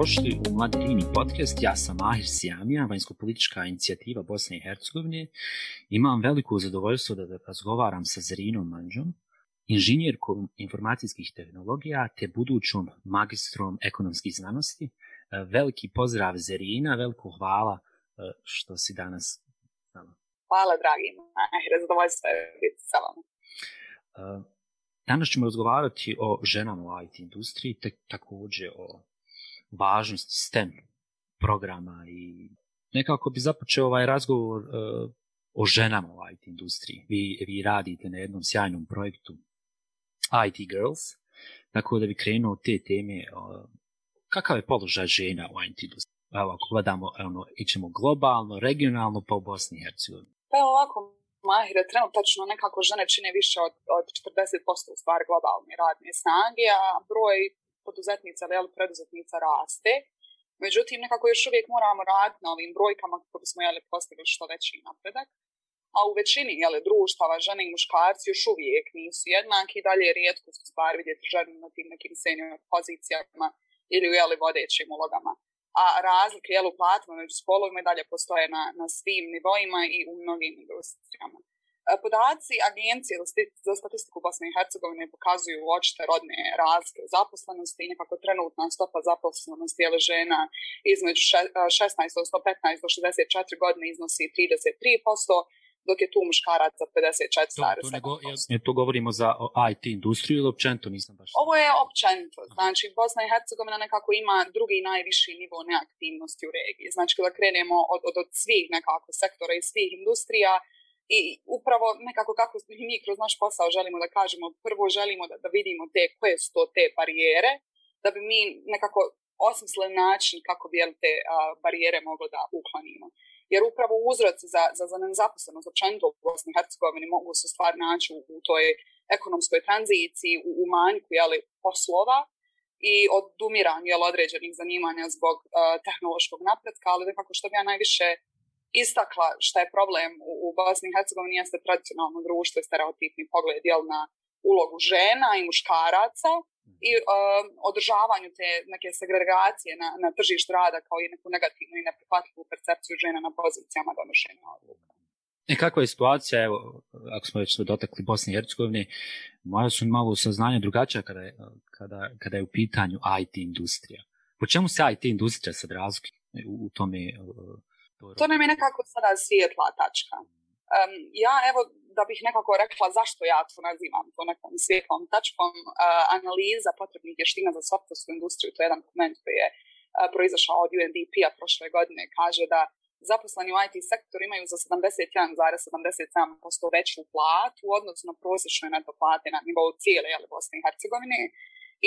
Došli u Mladi podcast. Ja sam Ahir Sijamija, vanjsko-politička inicijativa Bosne i Hercegovine. Imam veliko zadovoljstvo da razgovaram sa Zerinom Manđom, inženjerkom informacijskih tehnologija te budućom magistrom ekonomskih znanosti. E, veliki pozdrav Zerina, veliko hvala e, što si danas nama Hvala, dragi zadovoljstvo je biti sa vama. E, danas ćemo razgovarati o ženama u IT industriji, te također o važnost STEM programa i nekako bi započeo ovaj razgovor e, o ženama u IT industriji. Vi, vi radite na jednom sjajnom projektu IT Girls, tako da bi krenuo te teme uh, kakav je položaj žena u IT industriji. Evo, ako gledamo, ono, ićemo globalno, regionalno, pa u Bosni i Hercegovini. Pa evo ovako, Mahira, trenutno nekako žene čine više od, od 40% u stvari globalne radne snage, a broj poduzetnica, ili preduzetnica raste. Međutim, nekako još uvijek moramo raditi na ovim brojkama kako bismo jeli, postigli što veći napredak. A u većini jeli, društava žene i muškarci još uvijek nisu jednaki i dalje rijetko su stvari vidjeti žene na tim nekim senior pozicijama ili u jeli, vodećim ulogama. A razlike u platima među spolovima i dalje postoje na, na svim nivoima i u mnogim industrijama. E, podaci Agencije za statistiku Bosne i Hercegovine pokazuju očite rodne razlike zaposlenosti i nekako trenutna stopa zaposlenosti je žena između 16 e, do 15 do 64 godine iznosi 33%, dok je tu za 54. To, to govorimo za IT industriju ili općento? baš... Ovo je općento. znači Bosna i Hercegovina nekako ima drugi najviši nivo neaktivnosti u regiji. Znači kada krenemo od, od, od svih nekako sektora i svih industrija, i upravo nekako kako mi kroz naš posao želimo da kažemo, prvo želimo da, vidimo te, koje su to te barijere, da bi mi nekako osmislen način kako bi te barijere moglo da uklonimo. Jer upravo uzroci za, za, za nezaposlenost općenito u Bosni i Hercegovini mogu se stvari naći u, u toj ekonomskoj tranziciji, u, u manjku jeli, poslova, i odumiranju određenih zanimanja zbog tehnološkog napretka, ali nekako što bi ja najviše istakla šta je problem u, Bosni i Hercegovini jeste tradicionalno društvo i stereotipni pogled jel, na ulogu žena i muškaraca i mhm. um, održavanju te neke segregacije na, na tržištu rada kao i neku negativnu i neprihvatljivu percepciju žena na pozicijama donošenja odluka. I e, kakva je situacija, evo, ako smo već dotakli Bosni i Hercegovini, moja su malo saznanja drugačija kada je, kada, je u pitanju IT industrija. Po čemu se IT industrija sad razlikuje u, u tome to nam je nekako sada svijetla tačka. ja evo da bih nekako rekla zašto ja to nazivam to nekom svijetlom tačkom, analiza potrebnih vještina za softversku industriju, to je jedan dokument koji je uh, proizašao od UNDP-a prošle godine, kaže da zaposleni u IT sektoru imaju za 71,77% veću platu u odnosu na prosječne neto na nivou cijele jeli, Bosne i Hercegovine.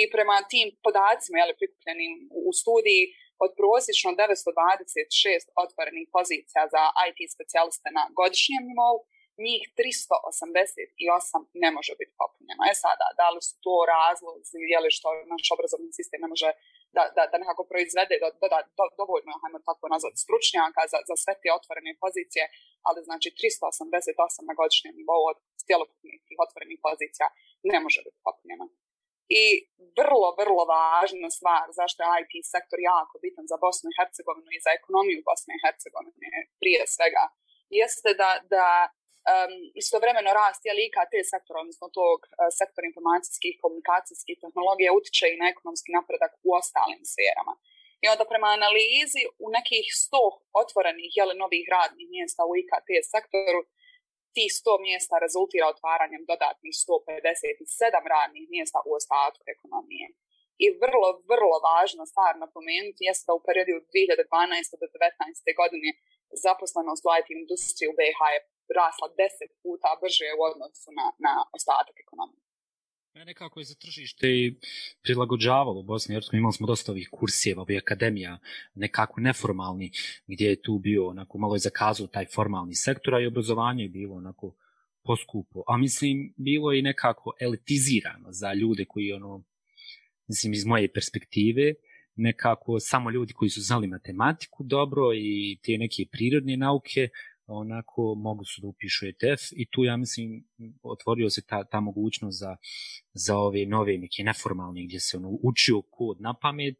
I prema tim podacima jeli, prikupljenim u studiji, od prosječno 926 otvorenih pozicija za IT specijaliste na godišnjem nivou, njih 388 ne može biti popunjeno. E sada, da li su to razlozi, je li što naš obrazovni sistem ne može da, da, da nekako proizvede da dovoljno, hajmo tako nazvat stručnjaka za, za sve te otvorene pozicije, ali znači 388 na godišnjem nivou od cjelokupnih otvorenih pozicija ne može biti popunjeno i vrlo, vrlo važna stvar zašto je IT sektor jako bitan za Bosnu i Hercegovinu i za ekonomiju Bosne i Hercegovine prije svega, jeste da, da istovremeno rast je IKT sektor, odnosno tog e, sektora informacijskih, komunikacijskih tehnologija utječe i na ekonomski napredak u ostalim sferama. I onda prema analizi u nekih 100 otvorenih jeli, novih radnih mjesta u IKT sektoru ti 100 mjesta rezultira otvaranjem dodatnih 157 radnih mjesta u ostatku ekonomije. I vrlo, vrlo važna stvar napomenuti jeste da u periodu od 2012. do 2019. godine zaposlenost u IT industriji u BiH je rasla 10 puta brže u odnosu na, na ostatak ekonomije nekako je za tržište i prilagođavalo u Bosni i Hercegovini. Imali smo dosta ovih kursijeva, ovih akademija, nekako neformalni, gdje je tu bio, onako, malo je zakazao taj formalni sektor, a i obrazovanje je bilo onako poskupo. A mislim, bilo je i nekako elitizirano za ljude koji, ono, mislim, iz moje perspektive, nekako samo ljudi koji su znali matematiku dobro i te neke prirodne nauke, onako mogu su da upišu ETF i tu ja mislim otvorio se ta, ta mogućnost za, za ove nove neke neformalne gdje se ono učio kod na pamet,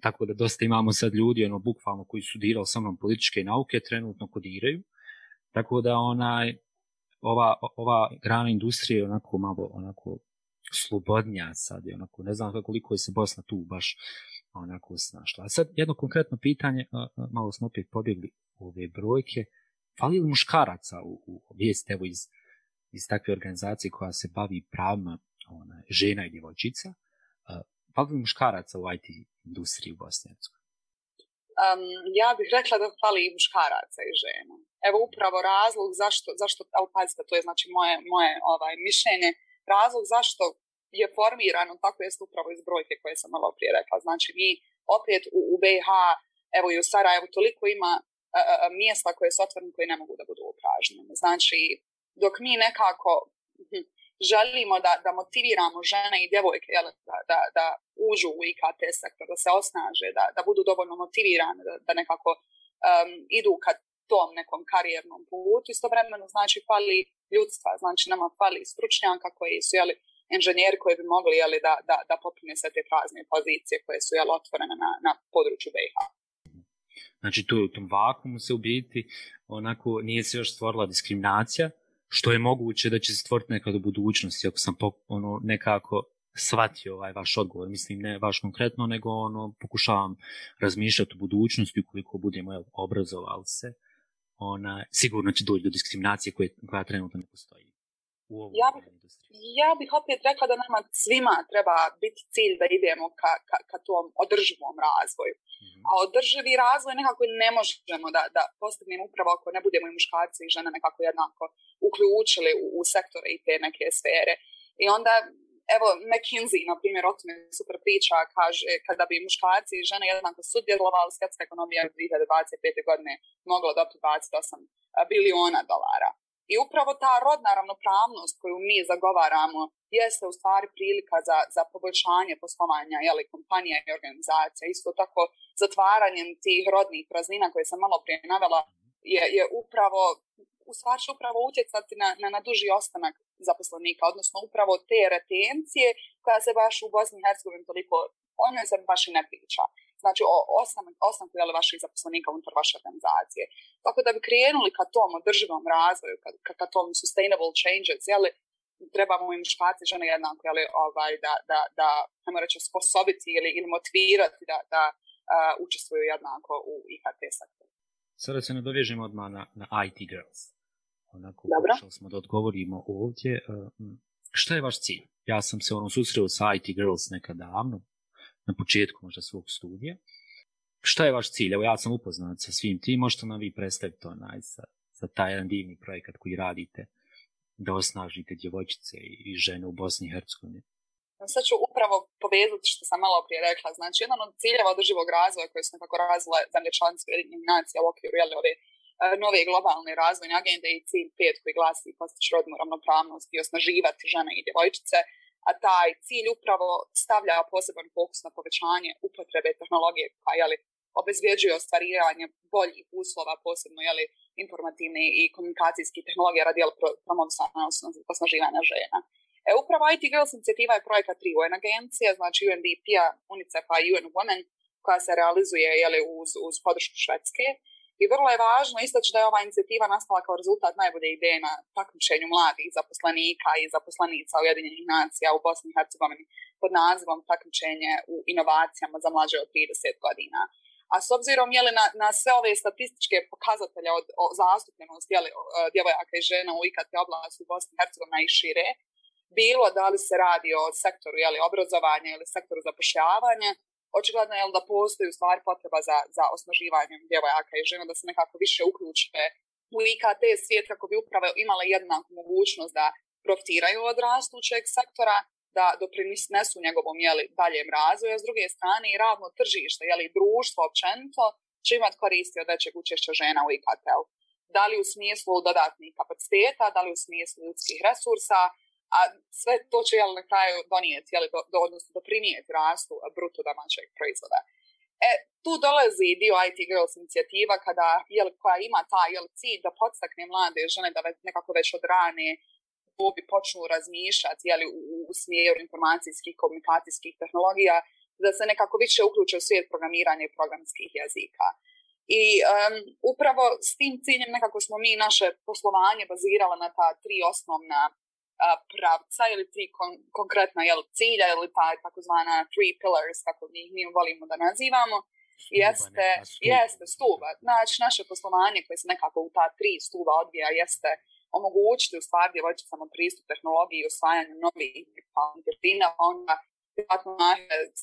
tako da dosta imamo sad ljudi ono bukvalno koji su dirali sa mnom političke nauke, trenutno kodiraju, tako da onaj ova, ova grana industrije je onako malo onako slobodnja sad je onako, ne znam koliko je se Bosna tu baš onako snašla. A sad jedno konkretno pitanje, malo smo opet pobjegli ove brojke, fali muškaraca u, u vijest evo iz, iz takve organizacije koja se bavi pravima ona, žena i djevojčica, uh, fali muškaraca u IT industriji u Bosni ja bih rekla da fali i muškaraca i žena. Evo upravo razlog zašto, zašto ali pazite, to je znači moje, moje ovaj, mišljenje, razlog zašto je formirano tako jeste upravo iz brojke koje sam malo prije rekla. Znači mi opet u, u BiH, evo i u Sarajevu, toliko ima E, e, e, mjesta koje su otvorene koje ne mogu da budu upražnjene. Znači, dok mi nekako hm, želimo da, da motiviramo žene i djevojke jel, da, da, da uđu u IKT sektor, da se osnaže, da, da budu dovoljno motivirane, da, da nekako idu ka tom nekom karijernom putu, istovremeno znači fali ljudstva, znači nama fali stručnjaka koji su jeli, inženjeri koji bi mogli da, da, da sve te prazne pozicije koje su jel, otvorene na, na području BiH. Znači tu je u tom vakumu se ubiti, onako nije se još stvorila diskriminacija, što je moguće da će se stvoriti nekad u budućnosti, ako sam ono, nekako shvatio ovaj vaš odgovor, mislim ne vaš konkretno, nego ono, pokušavam razmišljati o budućnosti ukoliko budemo obrazovali se, ona, sigurno će doći do diskriminacije koje, koja trenutno ne postoji ja bih, ja bih opet rekla da nama svima treba biti cilj da idemo ka, ka, tom održivom razvoju. Mhm. A održivi razvoj nekako ne možemo da, da postignemo upravo ako ne budemo i muškarci i žene nekako jednako uključili u, sektore i te neke sfere. I onda evo McKinsey, na primjer, o tome super priča, kaže kada bi muškarci i žene jednako sudjelovali, svjetska ekonomija 2025. godine mogla dobiti 28 biliona dolara. I upravo ta rodna ravnopravnost koju mi zagovaramo jeste u stvari prilika za, za poboljšanje poslovanja jeli, kompanija i organizacija. Isto tako zatvaranjem tih rodnih praznina koje sam malo prije navela je, je upravo u stvari upravo utjecati na, na, na duži ostanak zaposlenika, odnosno upravo te retencije koja se baš u Bosni i Hercegovini toliko, ono se baš i ne priča znači osam, osam vaših zaposlenika unutar vaše organizacije. Tako da bi krenuli ka tom održivom razvoju, ka, ka, ka tom sustainable changes, jeli, trebamo im muškarci žene jednako, jeli, ovaj, da, da, da, da reći, sposobiti ili, ili motivirati da, da učestvuju jednako u IKT sektoru. Sada se nadovežemo odmah na, na IT Girls. Onako smo da odgovorimo ovdje. šta je vaš cilj? Ja sam se ono susreo sa IT Girls nekad davno, na početku možda svog studija. Šta je vaš cilj? Evo ja sam upoznat sa svim tim, možete nam vi predstaviti to za za taj jedan divni projekat koji radite da osnažite djevojčice i žene u Bosni i Hercegovini. Sad ću upravo povezati što sam malo prije rekla. Znači, jedan od ciljeva održivog razvoja koji su nekako razvila Zemlje članske nacija u okviru jeli, ove e, nove globalne razvojne agende i cilj pet koji glasi postići rodnu ravnopravnost i osnaživati žene i djevojčice a taj cilj upravo stavlja poseban fokus na povećanje upotrebe tehnologije koja jeli, obezvjeđuje ostvarivanje boljih uslova, posebno jeli, informativne i komunikacijskih tehnologija radi promovisanja osnaživanja žena. E, upravo IT Girls inicijativa je projekat tri UN agencije, znači UNDP-a, UNICEF-a i UN Women, koja se realizuje jeli, uz, uz podršku Švedske. I vrlo je važno istaći da je ova inicijativa nastala kao rezultat najbolje ideje na takmičenju mladih zaposlenika i zaposlenica Ujedinjenih nacija u Bosni i Hercegovini pod nazivom takmičenje u inovacijama za mlađe od 30 godina. A s obzirom je na, na sve ove statističke pokazatelje od, o zastupljenosti jeli, djevojaka i žena u IKT oblasti u Bosni i hercegovini i bilo da li se radi o sektoru je obrazovanja ili sektoru zapošljavanja, očigledno je da postoji u stvari potreba za, za osnaživanjem djevojaka i žena da se nekako više uključe u IKT svijet kako bi upravo imala jednaku mogućnost da profitiraju od rastućeg sektora, da doprinesu njegovom jeli, daljem razvoju, a s druge strane i ravno tržište, jeli, društvo općenito će imati koristi od većeg učešća žena u IKT-u. Da li u smislu dodatnih kapaciteta, da li u smislu ljudskih resursa, a sve to će jel, na kraju donijeti, jel, do, do, odnosno doprinijeti rastu bruto domaćeg proizvoda. E, tu dolazi dio IT Girls inicijativa kada, jel, koja ima taj jel, cilj da podstakne mlade žene da već, nekako već od rane dobi počnu razmišljati jel, u, u smjeru informacijskih, komunikacijskih tehnologija, da se nekako više uključe u svijet programiranja i programskih jezika. I upravo s tim ciljem nekako smo mi naše poslovanje bazirala na ta tri osnovna pravca ili tri kon, konkretna jel, cilja ili ta pa, takozvana three pillars, kako mi ih mi volimo da nazivamo, jeste, stuba. jeste stuba. Znači, naše poslovanje koje se nekako u ta tri stuba odvija jeste omogućiti u stvari samo pristup tehnologiji i osvajanju novih vještina, pa onda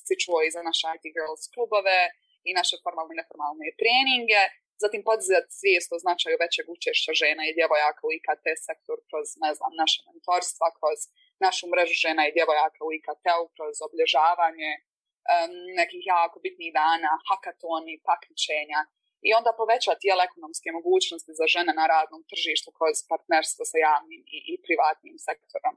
se čuo i za naše IT Girls klubove i naše formalne i neformalne treninge. Zatim podizati svijest o značaju većeg učešća žena i djevojaka u IKT sektor kroz, ne znam, naše mentorstva, kroz našu mrežu žena i djevojaka u IKT-u, kroz oblježavanje um, nekih jako bitnih dana, hakatoni, takmičenja i onda povećati jel, ekonomske mogućnosti za žene na radnom tržištu kroz partnerstvo sa javnim i, i privatnim sektorom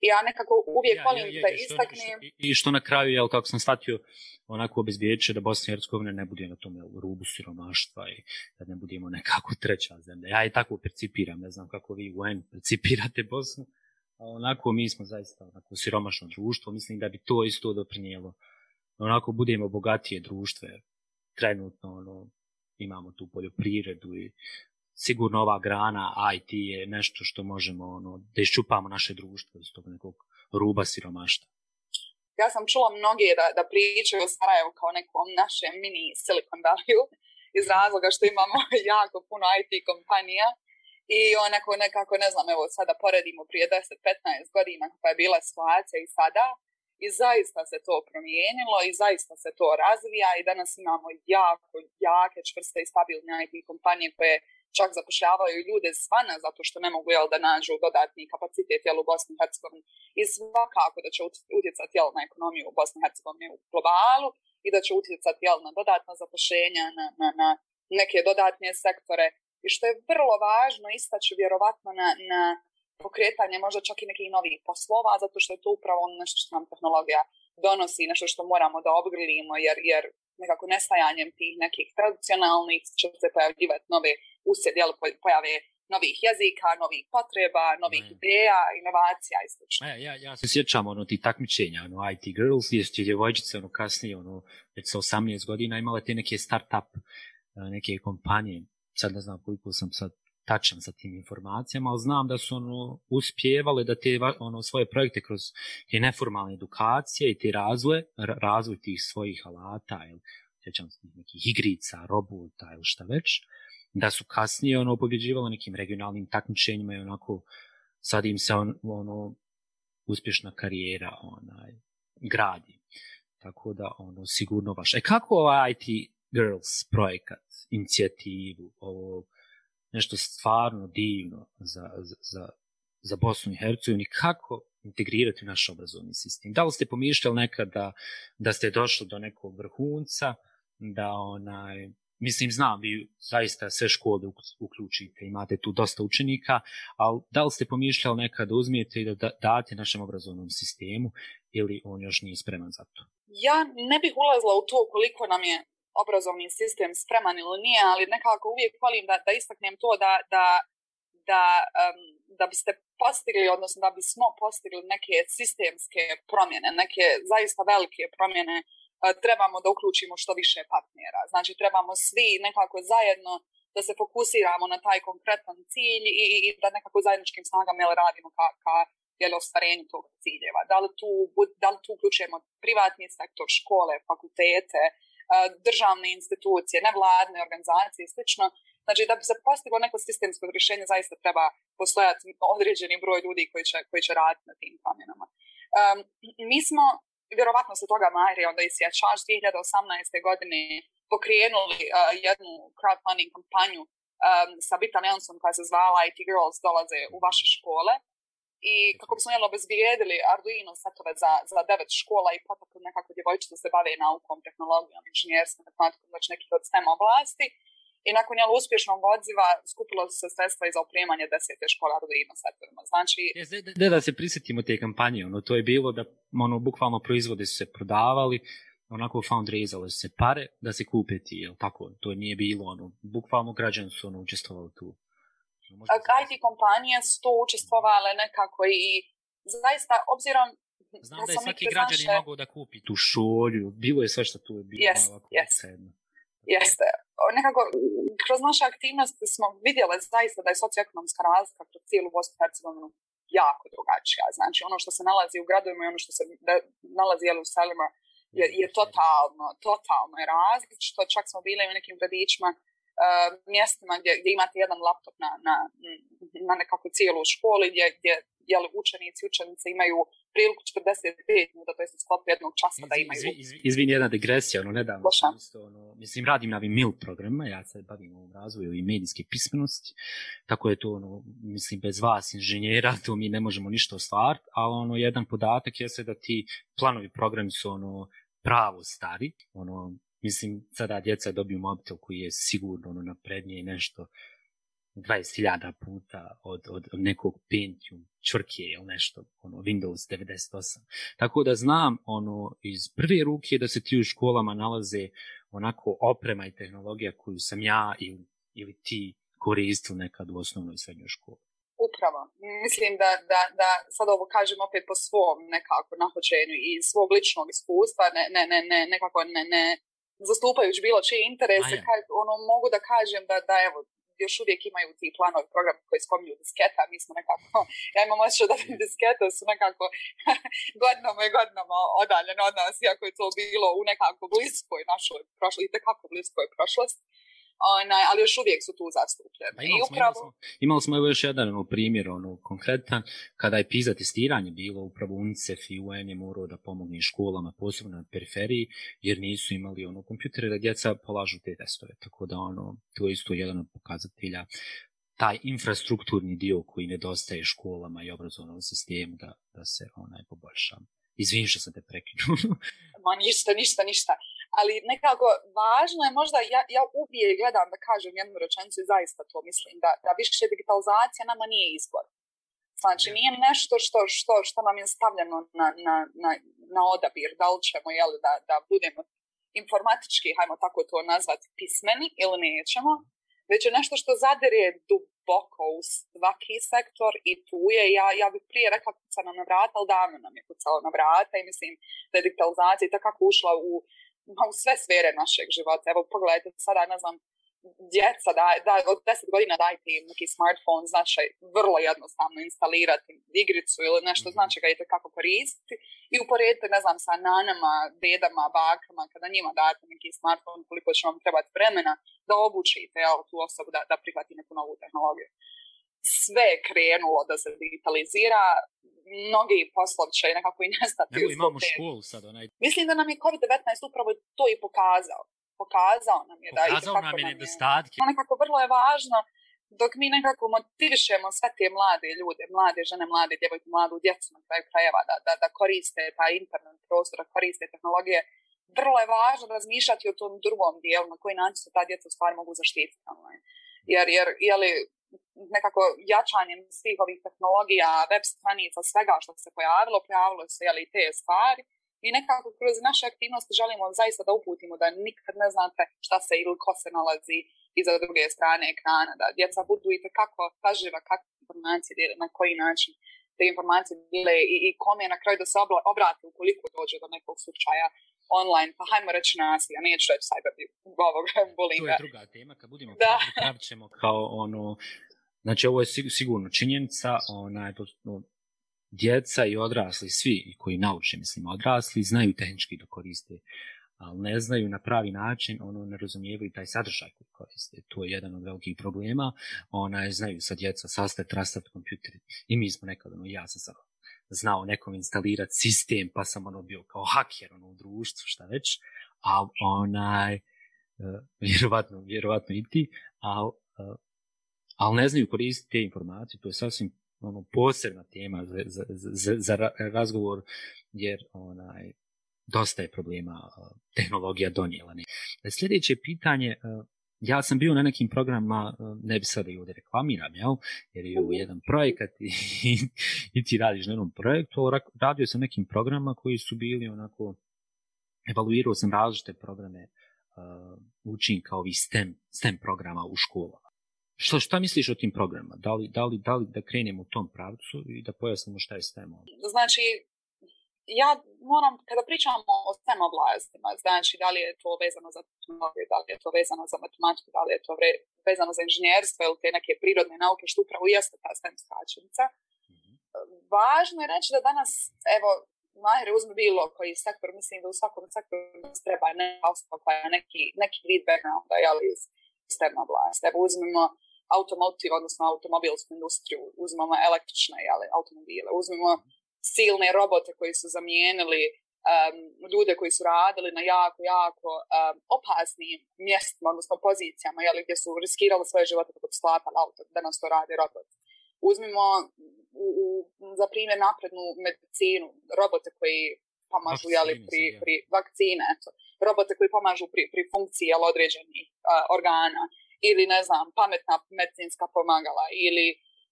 ja nekako uvijek volim ja, da istaknem... I, što na kraju, jel, kako sam shvatio, onako obezbijeće da Bosna i Hercegovina ne bude na tom rubu siromaštva i da ne budemo nekako treća zemlja. Ja je tako percipiram, ne znam kako vi UN percipirate Bosnu, a onako mi smo zaista onako siromašno društvo, mislim da bi to isto doprinijelo. Onako budemo bogatije društve, trenutno ono, imamo tu poljoprivredu i sigurno ova grana IT je nešto što možemo ono, da iščupamo naše društvo iz tog nekog ruba siromašta. Ja sam čula mnoge da, da pričaju o Sarajevu kao nekom našem mini Silicon Valley iz razloga što imamo jako puno IT kompanija i onako nekako, ne znam, evo sada poredimo prije 10-15 godina koja je bila situacija i sada i zaista se to promijenilo i zaista se to razvija i danas imamo jako jake, čvrste i stabilne IT kompanije koje čak zapošljavaju ljude zvana zato što ne mogu jel, da nađu dodatni kapacitet jel, u Bosni i Hercegovini i svakako da će utjecati jel, na ekonomiju u Bosni i Hercegovini u globalu i da će utjecati jel, na dodatna zapošljenja, na, na, na neke dodatne sektore i što je vrlo važno istaći vjerovatno na, na pokretanje možda čak i nekih novih poslova, zato što je to upravo ono nešto što nam tehnologija donosi, i nešto što moramo da obgrlimo, jer, jer nekako nestajanjem tih nekih tradicionalnih će se pojavljivati nove usred jel, pojave novih jezika, novih potreba, novih ideja, inovacija i sl. Ja, ja, ja se sjećam ono, ti takmičenja, ono, IT Girls, gdje su djevojčice ono, kasnije, ono, već sa 18 godina imale te neke start-up, e, neke kompanije. Sad ne znam koliko sam sad tačan sa tim informacijama, ali znam da su ono, uspjevale da te ono, svoje projekte kroz te neformalne edukacije i te razvoje, razvoj tih svojih alata, jel sjećam se nekih igrica, robota ili šta već, da su kasnije ono pobjeđivalo nekim regionalnim takmičenjima i onako sad im se on, ono uspješna karijera onaj gradi. Tako da ono sigurno baš. E kako ovaj IT Girls projekat, inicijativu, ovo nešto stvarno divno za, za, za Bosnu i Hercegovini, kako integrirati naš obrazovni sistem. Da li ste pomišljali nekada da ste došli do nekog vrhunca, da onaj, mislim znam vi zaista sve škole uključite, imate tu dosta učenika, ali da li ste pomišljali nekad da uzmijete i da date našem obrazovnom sistemu ili on još nije spreman za to? Ja ne bih ulazila u to koliko nam je obrazovni sistem spreman ili nije, ali nekako uvijek volim da, da istaknem to da, da, da biste postigli, odnosno da bismo postigli neke sistemske promjene, neke zaista velike promjene E, trebamo da uključimo što više partnera. Znači trebamo svi nekako zajedno da se fokusiramo na taj konkretan cilj i, da nekako zajedničkim snagama radimo ka, ka ostvarenju tog ciljeva. Da li, tu, uključujemo privatni sektor, škole, fakultete, e, državne institucije, nevladne organizacije i slično. Znači, da bi se postiglo neko sistemsko rješenje, zaista treba postojati određeni broj ljudi koji će, koji raditi na tim promjenama. E, mi smo vjerovatno se toga Mari onda i sjećaš 2018. godine pokrenuli jednu crowdfunding kampanju um, sa Bita Nelson koja se zvala IT Girls dolaze u vaše škole i kako bismo jel obezbijedili Arduino setove za, za devet škola i potakli nekako djevojčice se bave naukom, tehnologijom, inženjerstvom, matematikom, znači nekih od STEM oblasti i nakon jel, uspješnog odziva skupilo su se sredstva iz opremanja desete škole Arduino serverima. Znači... E, da, da se prisjetimo te kampanje, ono, to je bilo da ono, bukvalno proizvode su se prodavali, onako fundraizale su se pare da se kupe ti, jel tako? To nije bilo, ono, bukvalno građani su ono, učestvovali tu. IT kompanije su to učestvovale nekako i zaista, obzirom Znam da, da je svaki građanin mogao da kupi tu šolju, bilo je sve što tu je bilo. Yes, yes jeste nekako kroz naše aktivnosti smo vidjeli zaista da je socioekonomska razlika kroz cijelu Bosnu jako drugačija. Znači ono što se nalazi u gradovima i ono što se nalazi u selima je, je totalno, totalno je različito. Čak smo bili u nekim gradićima Uh, mjestima gdje, gdje imate jedan laptop na, na, na nekakvu cijelu školi gdje, gdje jel, učenici i učenice imaju priliku 45 minuta, to je sklop jednog časa da imaju. Izvin, izvin, jedna digresija, ono, nedavno sam ono, mislim, radim na MIL programima, ja se bavim ovom razvoju i medijske pismenosti, tako je to, ono, mislim, bez vas, inženjera, to mi ne možemo ništa ostvariti, ali ono, jedan podatak jeste da ti planovi programi su, ono, pravo stari, ono, Mislim, sada djeca dobiju mobitel koji je sigurno ono naprednije nešto 20.000 puta od, od nekog Pentium, čvrke ili nešto, ono, Windows 98. Tako da znam, ono, iz prve ruke da se ti u školama nalaze onako oprema i tehnologija koju sam ja ili, ti koristil nekad u osnovnoj srednjoj školi. Upravo. Mislim da, da, da sad ovo kažem opet po svom nekako nahoćenju i svog ličnog iskustva, ne, ne, ne, ne nekako ne, ne zastupajući bilo čije interese, kad ono, mogu da kažem da, da evo, još uvijek imaju ti planovi program koji spominju disketa, mi smo nekako, ja imam osjećaj da su nekako godinama i godinama odaljene od nas, iako je to bilo u nekako bliskoj našoj prošlosti, i tekako bliskoj prošlosti onaj, ali još uvijek su tu zastupljene. Pa imali, upravo... smo, imali smo još jedan ono, primjer, ono, konkretan, kada je PISA testiranje bilo, upravo UNICEF i UN je morao da pomogne školama, posebno na periferiji, jer nisu imali ono, kompjutere da djeca polažu te testove. Tako da, ono, to je isto jedan od pokazatelja taj infrastrukturni dio koji nedostaje školama i obrazovnom sistemu da, da se onaj poboljša. Izvim što sam te prekinuo. Ma ništa, ništa, ništa ali nekako važno je možda, ja, ja uvijek gledam da kažem jednu rečenicu i zaista to mislim, da, da više digitalizacija nama nije izbor. Znači, nije nešto što, što, što nam je stavljeno na, na, na, na odabir, da li ćemo da, da budemo informatički, hajmo tako to nazvati, pismeni ili nećemo, već je nešto što zadire duboko u svaki sektor i tu je, ja, ja bih prije rekla kuca na vrata, ali davno nam je kucala na vrata i mislim da je digitalizacija takako ušla u ma, u sve sfere našeg života. Evo, pogledajte sada, ne znam, djeca da, da od 10 godina dajte im neki smartphone, znači vrlo jednostavno instalirati igricu ili nešto, znači ga i kako koristiti i uporedite, ne znam, sa nanama, dedama, bakama, kada njima date neki smartphone, koliko će vam trebati vremena da obučite tu osobu da, da prihvati neku novu tehnologiju sve je krenulo da se digitalizira, mnogi poslov će nekako i nestati. Evo imamo školu sad onaj. Mislim da nam je COVID-19 upravo to i pokazao. Pokazao nam je da pokazao nam je nedostatke. Nekako vrlo je važno dok mi nekako motivišemo sve te mlade ljude, mlade žene, mlade djevojke, mladu djecu na kraju krajeva da, da, koriste taj internet prostor, koriste tehnologije, vrlo je važno razmišljati o tom drugom dijelu, na koji način se ta djeca stvari mogu zaštititi. Jer, jer jeli, nekako jačanjem svih ovih tehnologija, web stranica, svega što se pojavilo, pojavilo se i te stvari i nekako kroz naše aktivnosti želimo zaista da uputimo da nikad ne znate šta se ili ko se nalazi iza druge strane ekrana, da djeca budu i kako pažljiva kakve informacije na koji način te informacije bile i, i kome na kraju da se obrati obrate ukoliko dođe do nekog slučaja online, pa hajmo reći nasilja, neću reći cyber bulinga. To je druga tema, kad budemo da. Pravi, ćemo kao ono, znači ovo je sigurno činjenica, onaj, djeca i odrasli, svi koji nauče, mislim, odrasli, znaju tehnički da koriste, ali ne znaju na pravi način, ono, ne razumijevaju taj sadržaj koji koriste. To je jedan od velikih problema. Ona, je znaju sa djeca sastaviti, rastaviti kompjuter. I mi smo nekad, ono, ja sam sad znao nekom instalirati sistem, pa sam ono bio kao haker ono, u društvu, šta već, a onaj, e, vjerovatno, vjerovatno i ti, ali e, ne znaju koristiti te informacije, to je sasvim ono, posebna tema za, za, za, za razgovor, jer onaj, dosta je problema e, tehnologija donijela. Sljedeće pitanje ja sam bio na nekim programima, e, ne bi sada i ovdje reklamiram, jer je u jedan projekat i, i ti radiš na jednom projektu, radio sam nekim programima koji su bili onako, evaluirao sam različite programe uh, učinka ovih STEM, STEM programa u školama. Što, šta misliš o tim programima? Da li, da, li, da, li da krenemo u tom pravcu i da pojasnimo šta je STEM? Znači, ja moram, kada pričamo o STEM oblastima, znači da li je to vezano za tehnologiju, da li je to vezano za matematiku, da li je to vezano za inženjerstvo ili te neke prirodne nauke, što upravo jeste ta STEM skačenica, mhm. važno je reći da danas, evo, Najre uzme bilo koji sektor, mislim da u svakom sektoru treba neka osoba koja neki, neki da backgrounda, jel, iz STEM oblasti. Evo uzmemo automotive, odnosno automobilsku industriju, uzmemo električne ali automobile, uzmemo mhm silne robote koji su zamijenili ljude koji su radili na jako, jako opasnim mjestima, odnosno pozicijama, gdje su riskirali svoje živote kako bi sklapali auto, nas to radi robot. Uzmimo u, za primjer naprednu medicinu, robote koji pomažu jeli, pri, pri vakcine, eto, robote koji pomažu pri, pri funkciji određenih organa, ili ne znam, pametna medicinska pomagala, ili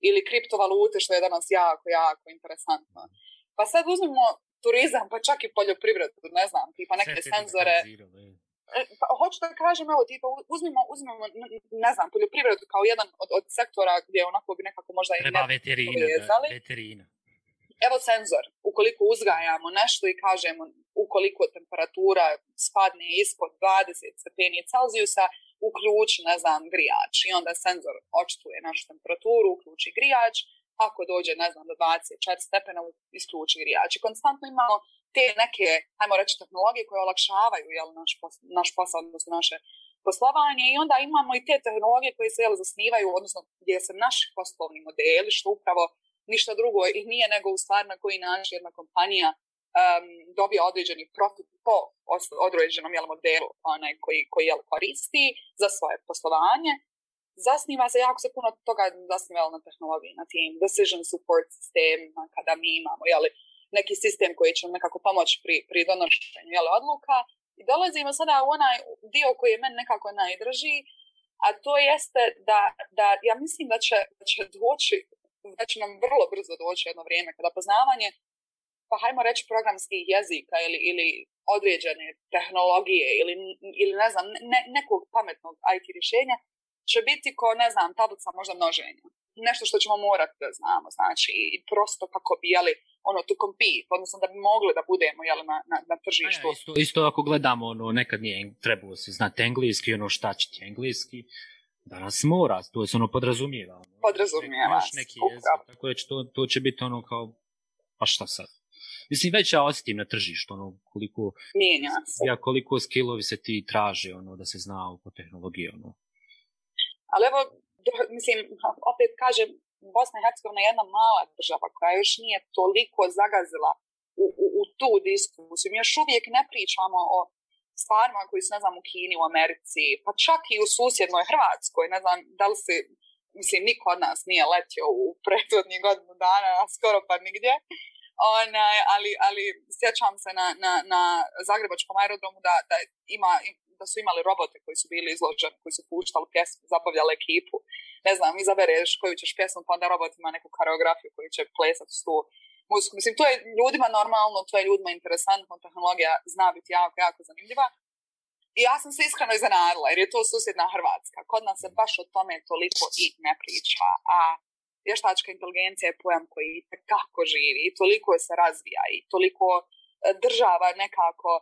ili kriptovalute, što je danas jako, jako interesantno. Pa sad uzmimo turizam, pa čak i poljoprivredu, ne znam, tipa neke senzore. E, pa, hoću da kažem, evo, tipa, uzmimo, uzmimo, ne znam, poljoprivredu kao jedan od, od sektora gdje onako bi nekako možda i Treba veterina, veterina. Evo senzor, ukoliko uzgajamo nešto i kažemo ukoliko temperatura spadne ispod 20 stepeni Celzijusa, uključi, ne znam, grijač i onda senzor očituje našu temperaturu, uključi grijač, ako dođe, ne znam, do 24 stepena, isključi grijač. I konstantno imamo te neke, ajmo reći, tehnologije koje olakšavaju jel, naš, naš posao, odnosno naše poslovanje i onda imamo i te tehnologije koje se jel, zasnivaju, odnosno gdje se naši poslovni modeli, što upravo ništa drugo i nije nego u stvari na koji način jedna kompanija um, dobije određeni profit po određenom jel, modelu onaj koji, koji jel, koristi za svoje poslovanje. Zasniva se jako se puno toga zasniva na tehnologiji, na tim decision support sistemima, kada mi imamo neki sistem koji će nam nekako pomoći pri, pri donošenju jel, odluka. I dolazimo sada u onaj dio koji je meni nekako najdrži, a to jeste da, da ja mislim da će, će doći, da će nam vrlo brzo doći jedno vrijeme kada poznavanje pa hajmo reći programskih jezika ili, ili određene tehnologije ili, ili ne znam, ne, nekog pametnog IT rješenja će biti ko, ne znam, tablica možda množenja. Nešto što ćemo morati da znamo, znači, i prosto kako bi, jeli, ono, to compete, odnosno da bi mogli da budemo, jel, na, na, na tržištu. isto, isto ako gledamo, ono, nekad nije trebalo se znati engleski, ono, šta će ti engleski, danas mora, to se ono podrazumijeva. Ono, podrazumijeva. Neki jezik, tako da će to, to će biti ono kao, pa šta sad? Mislim, već ja osjetim na tržištu, ono, koliko, Mijenja se. Ja, koliko se ti traže, ono, da se zna oko tehnologije, ono. Ali evo, mislim, opet kažem, Bosna i Hercegovina je jedna mala država koja još nije toliko zagazila u, u, tu diskusiju. Mi još uvijek ne pričamo o stvarima koji su, ne znam, u Kini, u Americi, pa čak i u susjednoj Hrvatskoj, ne znam, da li se, mislim, niko od nas nije letio u prethodnih godinu dana, skoro pa nigdje ali, ali sjećam se na, na, na Zagrebačkom aerodromu da, da, ima, da su imali robote koji su bili izloženi, koji su puštali pjesmu, zabavljali ekipu. Ne znam, izabereš koju ćeš pjesmu, pa onda robot ima neku koreografiju koju će plesati tu muziku. Mislim, to je ljudima normalno, to je ljudima interesantno, tehnologija zna biti jako, jako zanimljiva. I ja sam se iskreno iznenadila jer je to susjedna Hrvatska. Kod nas se baš o tome toliko i ne priča. A vještačka inteligencija je pojam koji kako živi i toliko se razvija i toliko e, država nekako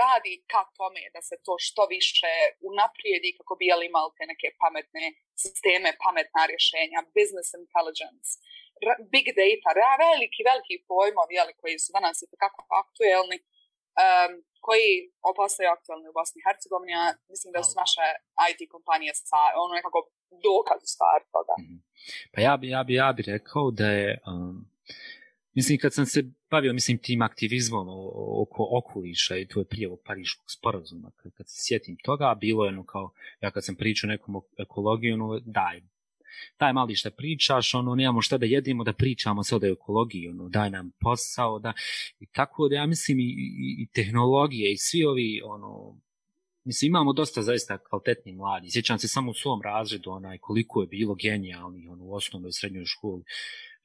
radi ka tome da se to što više unaprijedi kako bi jeli imali te neke pametne sisteme, pametna rješenja, business intelligence, big data, veliki, veliki pojmovi jeli, koji su danas i kako aktuelni, koji opasaju aktualni u Bosni i Hercegovini, mislim da su naše IT kompanije sa ono nekako dokaz toga. Mhm. Pa ja bi, ja ja bi rekao da je, um, mislim kad sam se bavio mislim tim aktivizmom oko okoliša i to je prije ovog pariškog sporazuma, kad, se sjetim toga, bilo je ono kao, ja kad sam pričao nekom ekologiju, ono daj, daj mali šta pričaš, ono, nemamo šta da jedimo, da pričamo sad o ekologiji, ono, daj nam posao, da, i tako da ja mislim i, i, i tehnologije i svi ovi, ono, Mislim, imamo dosta zaista kvalitetni mladi. Sjećam se samo u svom razredu onaj koliko je bilo genijalnih on, u osnovnoj i srednjoj školi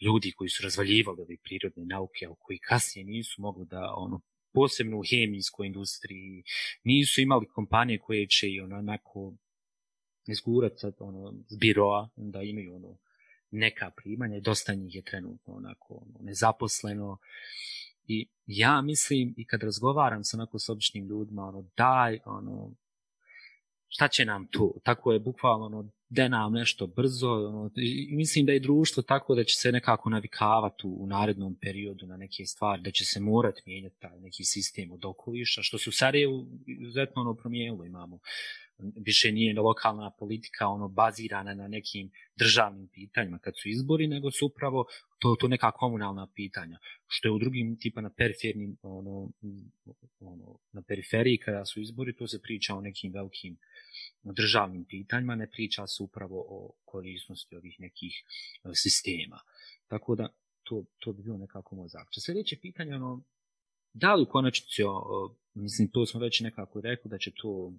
ljudi koji su razvaljivali ove prirodne nauke, ali koji kasnije nisu mogli da ono, posebno u hemijskoj industriji, nisu imali kompanije koje će i ono, onako izgurati ono, biroa, da imaju ono, neka primanja i dosta njih je trenutno onako ono, nezaposleno i ja mislim i kad razgovaram sa onako s običnim ljudima, ono, daj, ono, šta će nam tu? Tako je bukvalno, ono, de nam nešto brzo, ono, i mislim da je društvo tako da će se nekako navikavati u narednom periodu na neke stvari, da će se morati mijenjati taj neki sistem od okoliša, što se u Sarajevu izuzetno ono promijenilo, imamo više nije lokalna politika ono bazirana na nekim državnim pitanjima kad su izbori, nego su upravo to, to neka komunalna pitanja, što je u drugim tipa na ono, ono, na periferiji kada su izbori, to se priča o nekim velikim državnim pitanjima, ne priča se upravo o korisnosti ovih nekih e, sistema. Tako da, to, to bi bilo nekako moj zaključak. Sljedeće pitanje, ono, da li u konačnici, mislim, tu smo već nekako rekli da će to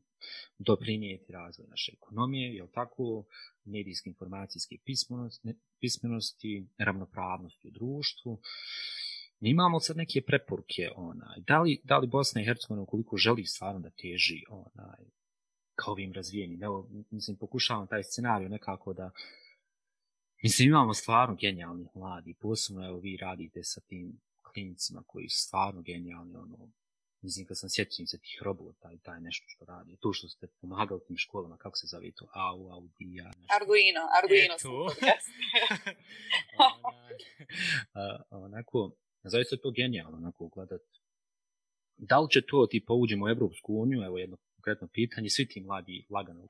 doprinijeti razvoj naše ekonomije, jel tako, medijske informacijske pismenosti, pismenosti ravnopravnosti u društvu. Imamo sad neke preporuke, onaj, da li, da li Bosna i Hercegovina, ukoliko želi stvarno da teži, onaj, kao ovim razvijenim, evo, mislim, pokušavam taj scenarij nekako da, mislim, imamo stvarno genijalnih mladi, posebno, evo, vi radite sa tim koji stvarno genijalni, ono, mislim kad sam sjećam se tih robota i taj nešto što radi, to što ste pomagali tim školama, kako se zove to, au, au, dija, nešto. Arguino, Arguino. E, onako, zaista je to genijalno, onako, gledat. Da li će to, ti uđemo u Evropsku uniju, evo jedno konkretno pitanje, svi ti mladi lagano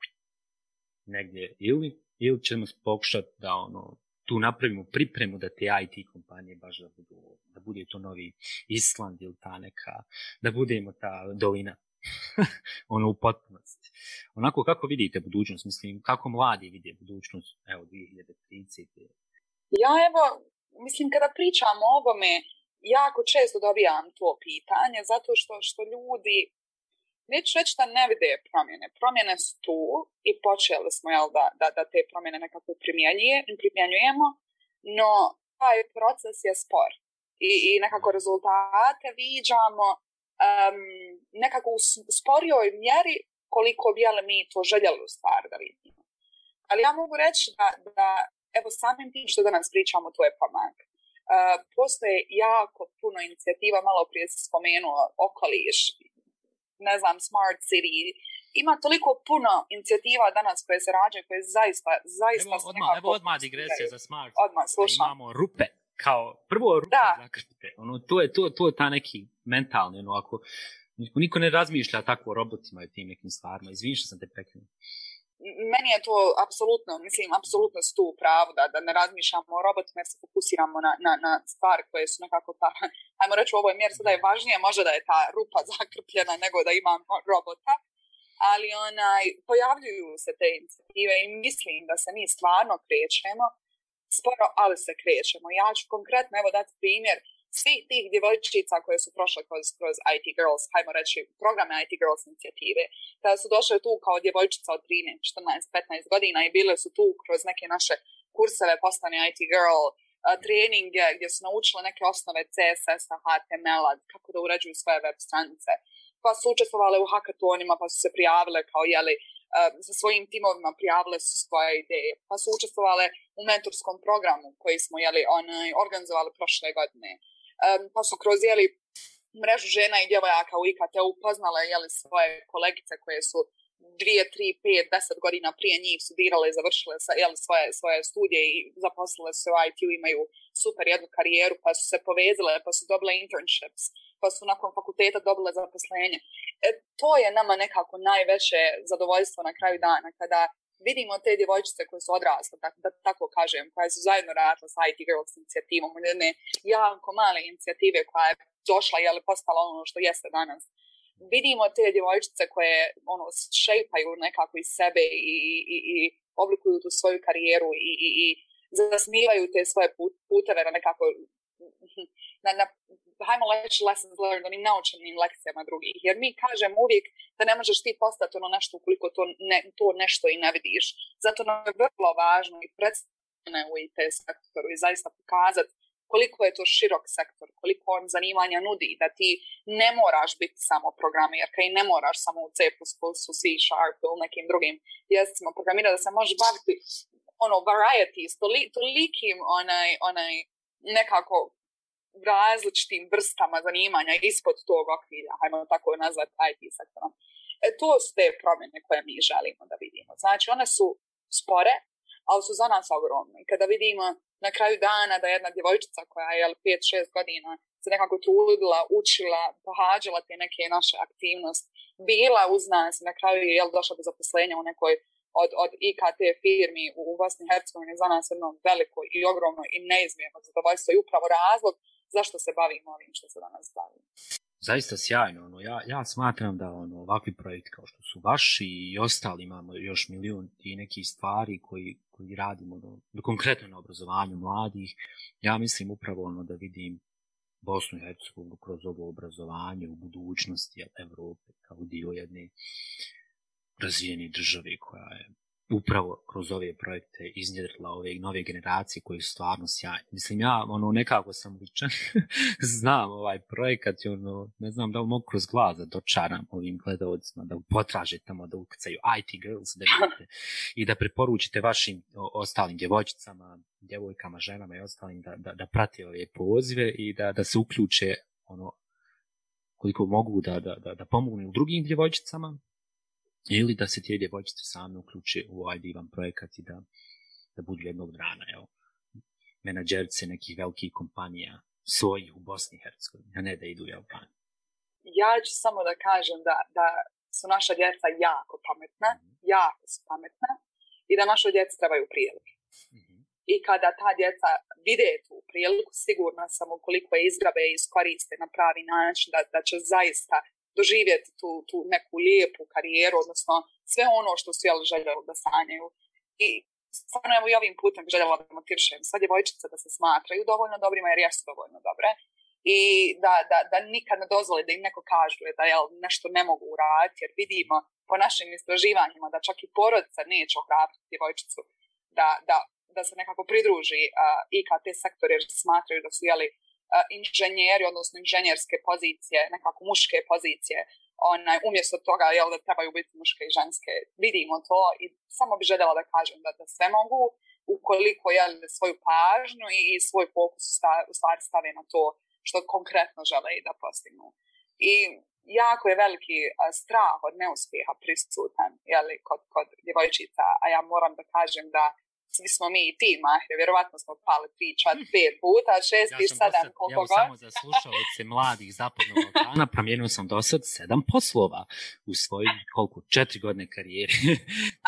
negdje ili, ili ćemo pokušati da ono, tu napravimo pripremu da te IT kompanije baš da budu, da bude to novi Island ili ta neka, da budemo ta dolina ono u potpunosti. Onako kako vidite budućnost, mislim, kako mladi vide budućnost, evo, 2030. Ja evo, mislim, kada pričam o ovome, jako često dobijam to pitanje, zato što, što ljudi neću reći da ne vide promjene. Promjene su tu i počeli smo jel, da, da, da te promjene nekako primjenjujemo, no taj proces je spor. I, i nekako rezultate viđamo um, nekako u sporijoj mjeri koliko bi mi to željeli u stvari da vidimo. Ali ja mogu reći da, da evo samim tim što danas pričamo to je pomak. Uh, postoje jako puno inicijativa, malo prije se spomenuo okoliš ne znam, smart city. Ima toliko puno inicijativa danas koje se rađaju, koje zaista, zaista... Evo odmah, evo odmah digresija za smart city. Odmah, slušam. Imamo rupe, kao prvo rupe da. zakrpite. Ono, to je to, to je ta neki mentalni, ono, ako Niko ne razmišlja tako o robotima i tim nekim stvarima. Izvinite što sam te prekrenuo meni je to apsolutno, mislim, apsolutno stu u pravu da, da ne razmišljamo o robotima jer se fokusiramo na, na, na stvari koje su nekako ta, ajmo reći u ovoj mjeri sada je važnije možda da je ta rupa zakrpljena nego da imam robota, ali onaj, pojavljuju se te inicijative i mislim da se mi stvarno krećemo, sporo ali se krećemo. Ja ću konkretno evo dati primjer, svi tih djevojčica koje su prošle kroz, kroz IT Girls, hajmo reći, programe IT Girls inicijative, kada su došle tu kao djevojčica od 13, 14, 15 godina i bile su tu kroz neke naše kurseve postane IT Girl, treninge gdje su naučile neke osnove CSS-a, HTML-a, kako da uređuju svoje web stranice. Pa su učestvovale u Hackathonima pa su se prijavile kao, jeli, sa svojim timovima prijavile su svoje ideje, pa su učestvovale u mentorskom programu koji smo jeli, on, organizovali prošle godine pa su kroz jeli, mrežu žena i djevojaka u IKT upoznala jeli, svoje kolegice koje su dvije, tri, pet, deset godina prije njih studirale i završile svoje, svoje studije i zaposlile se u it imaju super jednu karijeru, pa su se povezile, pa su dobile internships, pa su nakon fakulteta dobile zaposlenje. E, to je nama nekako najveće zadovoljstvo na kraju dana, kada vidimo te djevojčice koje su odrasle, tako, da tako kažem, koje su zajedno radile sa IT Girls inicijativom, jedne jako male inicijative koja je došla i postala ono što jeste danas. Vidimo te djevojčice koje ono, šepaju nekako iz sebe i, i, i oblikuju tu svoju karijeru i, i, i zasnivaju te svoje puteve na nekako na hajmo leći lessons learned, onim naučenim lekcijama drugih. Jer mi kažemo uvijek da ne možeš ti postati ono nešto ukoliko to, ne, to nešto i ne vidiš. Zato nam je vrlo važno i predstavljeno u IT sektoru i zaista pokazati koliko je to širok sektor, koliko on zanimanja nudi, da ti ne moraš biti samo programirka i ne moraš samo u C++, u C Sharp ili nekim drugim jezicima programirati, da se možeš baviti ono varieties, to tolikim onaj, onaj nekako različitim vrstama zanimanja ispod tog okvira, hajmo tako nazvati IT sektorom. E, to su te promjene koje mi želimo da vidimo. Znači, one su spore, ali su za nas ogromne. Kada vidimo na kraju dana da jedna djevojčica koja je 5-6 godina se nekako trudila, učila, pohađala te neke naše aktivnosti, bila uz nas, na kraju je jel, došla do zaposlenja u nekoj od, od IKT firmi u Bosni i Hercegovini za nas jedno veliko i ogromno i neizmjerno zadovoljstvo i upravo razlog zašto se bavimo ovim što se danas bavimo. Zaista sjajno. Ono, ja, ja smatram da ono, ovakvi projekti kao što su vaši i ostali imamo još milijun i nekih stvari koji, koji radimo ono, konkretno na obrazovanju mladih. Ja mislim upravo ono, da vidim Bosnu i Hercegovinu kroz ovo obrazovanje u budućnosti Evrope kao dio jedne razvijene države koja je upravo kroz ove projekte iznjedrila ove nove generacije koji su stvarno sjajni. Mislim, ja ono nekako sam ličan, znam ovaj projekat i ono, ne znam da li mogu kroz glas da dočaram ovim gledalcima, da potraže tamo, da ukcaju IT girls, da vidite i da preporučite vašim ostalim djevojčicama, djevojkama, ženama i ostalim da, da, da prate ove pozive i da, da se uključe ono koliko mogu da, da, da, da pomognu drugim djevojčicama, ili da se te djevojčice same uključe u ovaj divan projekat i da, da budu jednog dana, evo, menadžerce nekih velikih kompanija svojih u Bosni i Hercegovini, a ne da idu u opan. Ja ću samo da kažem da, da su naša djeca jako pametna, mhm. jako su pametna i da naše djeca trebaju prijelike. mm I kada ta djeca vide tu priliku, sigurna sam ukoliko je izgrabe i iskoriste na pravi način, da, da će zaista doživjeti tu, tu neku lijepu karijeru, odnosno sve ono što su jel željeli da sanjaju. I stvarno evo i ovim putem željela da motivišem sva djevojčica da se smatraju dovoljno dobrima jer jesu dovoljno dobre i da, da, da nikad ne dozvoli da im neko kaže da jel, nešto ne mogu uraditi jer vidimo po našim istraživanjima da čak i porodica neće ohrabriti djevojčicu da, da, da se nekako pridruži uh, te sektor jer smatraju da su jeli inženjeri, odnosno inženjerske pozicije, nekako muške pozicije, onaj, umjesto toga jel, da trebaju biti muške i ženske. Vidimo to i samo bi željela da kažem da, da sve mogu, ukoliko jel, svoju pažnju i, svoj fokus u stvari stave na to što konkretno žele i da postignu. I jako je veliki strah od neuspjeha prisutan jel, kod, kod djevojčica, a ja moram da kažem da svi smo mi i ti mahre, vjerovatno smo pali tri, čat, pet puta, šest, ja sedam, koliko god. samo od se mladih zapadnog Balkana promijenio sam do sad sedam poslova u svojoj koliko, četiri godine karijeri.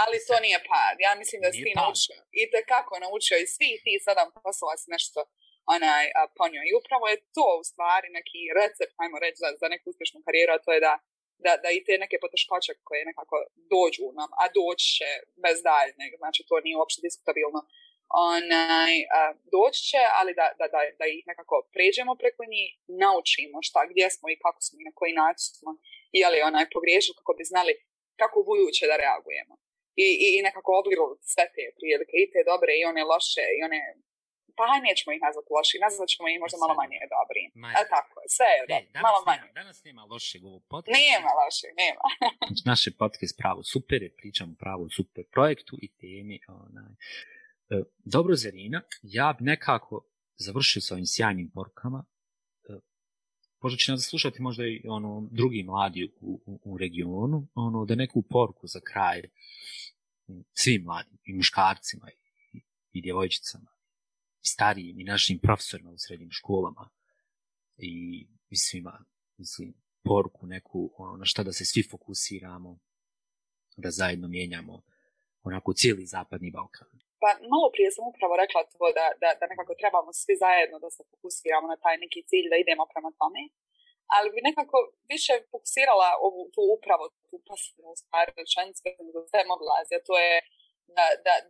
Ali to nije pad, ja mislim da si ti naučio. I kako naučio i svi ti sedam poslova si nešto onaj ponio. I upravo je to u stvari neki recept, ajmo reći, za, za neku uspješnu karijeru, a to je da da, da i te neke poteškoće koje nekako dođu nam, a doći će bez daljnjeg, znači to nije uopšte diskutabilno, onaj, doći će, ali da, da, da, da ih nekako pređemo preko njih, naučimo šta, gdje smo i kako smo i na koji način smo, je li onaj pogriješili kako bi znali kako buduće da reagujemo. I, i, nekako obgrliti sve te prilike, i te dobre, i one loše, i one pa aj nećemo ih nazvati loši, nazvat ćemo ih možda e, malo manje dobri. A e, tako, sve je, e, da, malo manje. Nema, danas nema lošeg ovog podcasta. Nema lošeg, nema. znači, naš je podcast pravo super, je pričamo pravo super projektu i temi. Onaj. Dobro, Zerina, ja bi nekako završio s ovim sjajnim porkama, Možda će nas slušati možda i ono, drugi mladi u, u, regionu, ono, da neku poruku za kraj svim mladim, i muškarcima, i djevojčicama starijim i našim profesorima u srednjim školama i, i svima, mislim, poruku neku, ono, na šta da se svi fokusiramo, da zajedno mijenjamo onako cijeli zapadni Balkan. Pa malo prije sam upravo rekla to da, da, da nekako trebamo svi zajedno da se fokusiramo na taj neki cilj, da idemo prema tome. Ali bi nekako više fokusirala ovu tu upravo tu pasivnu stvar mogla, to je da,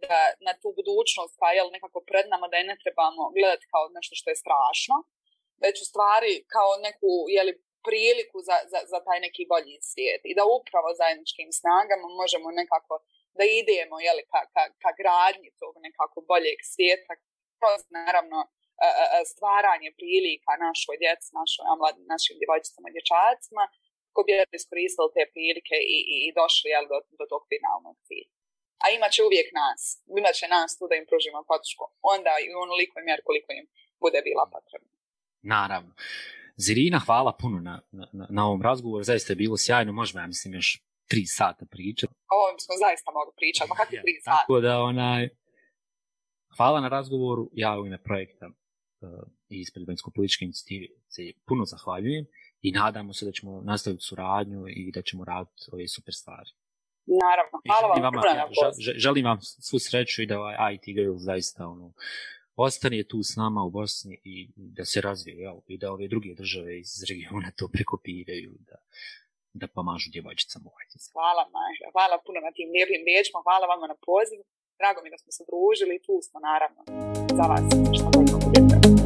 da, na tu budućnost pa je nekako pred nama da je ne trebamo gledati kao nešto što je strašno, već u stvari kao neku jeli, priliku za, za, za taj neki bolji svijet i da upravo zajedničkim snagama možemo nekako da idemo ka, ka, ka gradnji tog nekako boljeg svijeta kroz naravno e, e, e, stvaranje prilika našoj djeci, našoj, našim djevojčicama, dječacima, ko bi iskoristili te prilike i, i, došli do, do tog finalnog cilja a imat će uvijek nas, imat će nas tu da im pružimo podršku, onda i u onolikoj mjeri koliko im bude bila potrebna. Naravno. Zirina, hvala puno na, na, na ovom razgovoru, zaista je bilo sjajno, možemo, ja mislim, još tri sata pričati. O ovom smo zaista mogli pričati, ma kakvi tri sata? Tako da, onaj, hvala na razgovoru, ja u ime projekta uh, eh, ispred političke inicijative se puno zahvaljujem i nadamo se da ćemo nastaviti suradnju i da ćemo raditi ove super stvari. Naravno, e, hvala vam. Vama, želim vam svu sreću i da ovaj IT Girls zaista ono, ostane tu s nama u Bosni i da se razvije, i da ove druge države iz regiona to prekopiraju, da, da pomažu djevojčicama u Hvala, Maja, hvala puno na tim lijepim riječima, hvala vama na pozivu. Drago mi da smo se družili i tu smo naravno za vas što